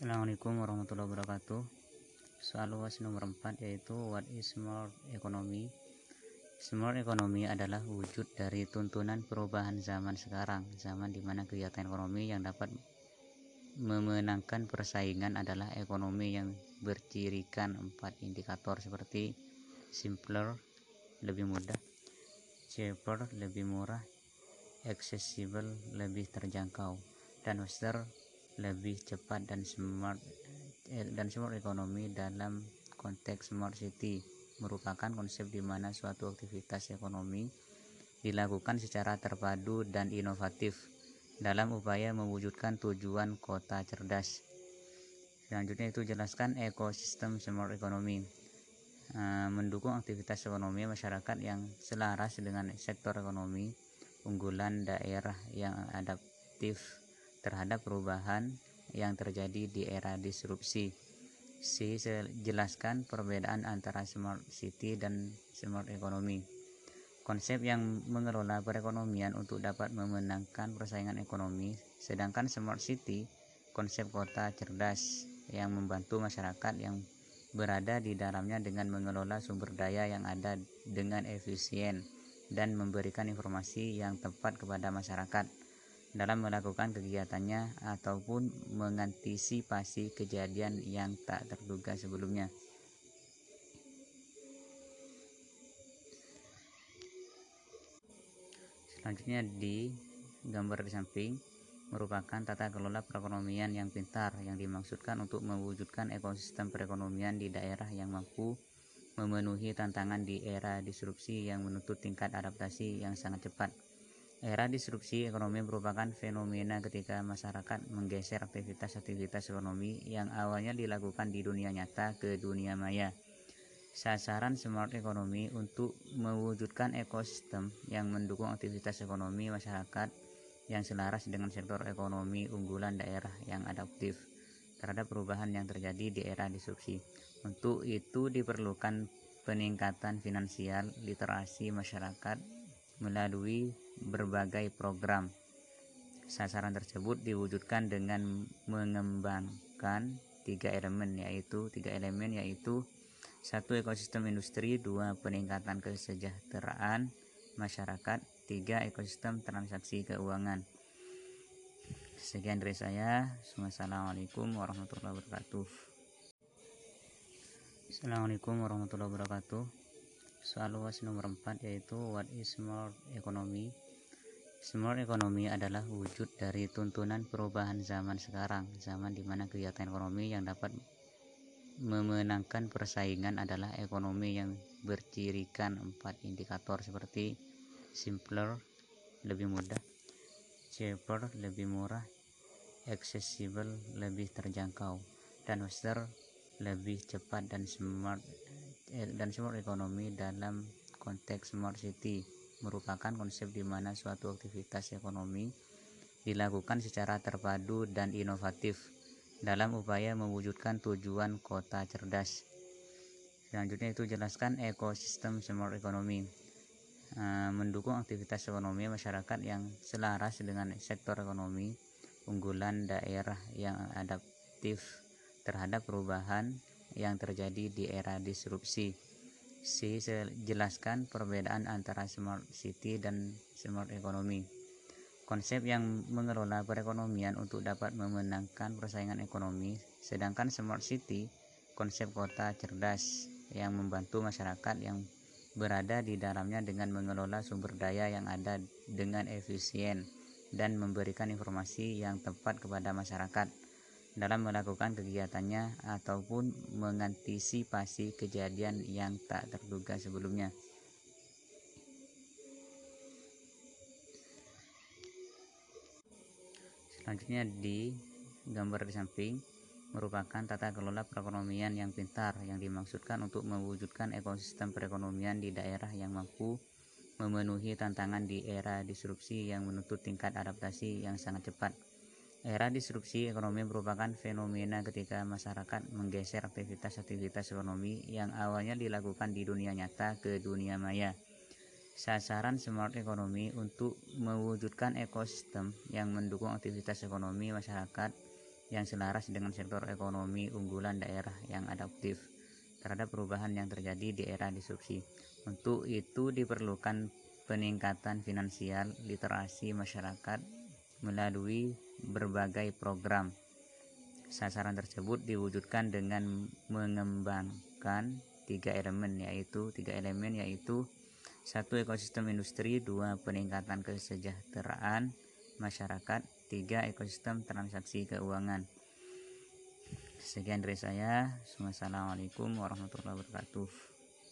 Assalamualaikum warahmatullahi wabarakatuh. Soal UAS nomor 4 yaitu What is smart economy? Smart economy adalah wujud dari tuntunan perubahan zaman sekarang. Zaman di mana kegiatan ekonomi yang dapat memenangkan persaingan adalah ekonomi yang bercirikan. Empat indikator seperti simpler, lebih mudah, cheaper, lebih murah, accessible, lebih terjangkau, dan faster, lebih cepat dan smart eh, dan smart ekonomi dalam konteks smart city merupakan konsep di mana suatu aktivitas ekonomi dilakukan secara terpadu dan inovatif dalam upaya mewujudkan tujuan kota cerdas. Selanjutnya itu jelaskan ekosistem smart ekonomi. Eh, mendukung aktivitas ekonomi masyarakat yang selaras dengan sektor ekonomi unggulan daerah yang adaptif terhadap perubahan yang terjadi di era disrupsi. C. Jelaskan perbedaan antara smart city dan smart economy. Konsep yang mengelola perekonomian untuk dapat memenangkan persaingan ekonomi, sedangkan smart city konsep kota cerdas yang membantu masyarakat yang berada di dalamnya dengan mengelola sumber daya yang ada dengan efisien dan memberikan informasi yang tepat kepada masyarakat dalam melakukan kegiatannya ataupun mengantisipasi kejadian yang tak terduga sebelumnya. Selanjutnya di gambar di samping merupakan tata kelola perekonomian yang pintar yang dimaksudkan untuk mewujudkan ekosistem perekonomian di daerah yang mampu memenuhi tantangan di era disrupsi yang menuntut tingkat adaptasi yang sangat cepat. Era disrupsi ekonomi merupakan fenomena ketika masyarakat menggeser aktivitas-aktivitas ekonomi yang awalnya dilakukan di dunia nyata ke dunia maya. Sasaran smart ekonomi untuk mewujudkan ekosistem yang mendukung aktivitas ekonomi masyarakat yang selaras dengan sektor ekonomi unggulan daerah yang adaptif terhadap perubahan yang terjadi di era disrupsi. Untuk itu diperlukan peningkatan finansial literasi masyarakat melalui berbagai program. Sasaran tersebut diwujudkan dengan mengembangkan tiga elemen yaitu tiga elemen yaitu satu ekosistem industri, dua peningkatan kesejahteraan masyarakat, tiga ekosistem transaksi keuangan. Sekian dari saya. Assalamualaikum warahmatullahi wabarakatuh. Assalamualaikum warahmatullahi wabarakatuh. Soal UAS nomor 4 yaitu What is smart economy? Smart economy adalah wujud dari tuntunan perubahan zaman sekarang, zaman di mana kegiatan ekonomi yang dapat memenangkan persaingan adalah ekonomi yang bercirikan empat indikator seperti simpler, lebih mudah, cheaper, lebih murah, accessible, lebih terjangkau, dan faster, lebih cepat dan smart dan smart ekonomi dalam konteks smart city merupakan konsep di mana suatu aktivitas ekonomi dilakukan secara terpadu dan inovatif dalam upaya mewujudkan tujuan kota cerdas. Selanjutnya itu jelaskan ekosistem smart economy. E, mendukung aktivitas ekonomi masyarakat yang selaras dengan sektor ekonomi unggulan daerah yang adaptif terhadap perubahan yang terjadi di era disrupsi. C. Jelaskan perbedaan antara smart city dan smart economy. Konsep yang mengelola perekonomian untuk dapat memenangkan persaingan ekonomi, sedangkan smart city konsep kota cerdas yang membantu masyarakat yang berada di dalamnya dengan mengelola sumber daya yang ada dengan efisien dan memberikan informasi yang tepat kepada masyarakat dalam melakukan kegiatannya ataupun mengantisipasi kejadian yang tak terduga sebelumnya. Selanjutnya di gambar di samping merupakan tata kelola perekonomian yang pintar yang dimaksudkan untuk mewujudkan ekosistem perekonomian di daerah yang mampu memenuhi tantangan di era disrupsi yang menuntut tingkat adaptasi yang sangat cepat. Era disrupsi ekonomi merupakan fenomena ketika masyarakat menggeser aktivitas-aktivitas ekonomi yang awalnya dilakukan di dunia nyata ke dunia maya. Sasaran smart ekonomi untuk mewujudkan ekosistem yang mendukung aktivitas ekonomi masyarakat yang selaras dengan sektor ekonomi unggulan daerah yang adaptif terhadap perubahan yang terjadi di era disrupsi. Untuk itu diperlukan peningkatan finansial literasi masyarakat melalui berbagai program. Sasaran tersebut diwujudkan dengan mengembangkan tiga elemen yaitu tiga elemen yaitu satu ekosistem industri, dua peningkatan kesejahteraan masyarakat, tiga ekosistem transaksi keuangan. Sekian dari saya. Wassalamualaikum warahmatullahi wabarakatuh.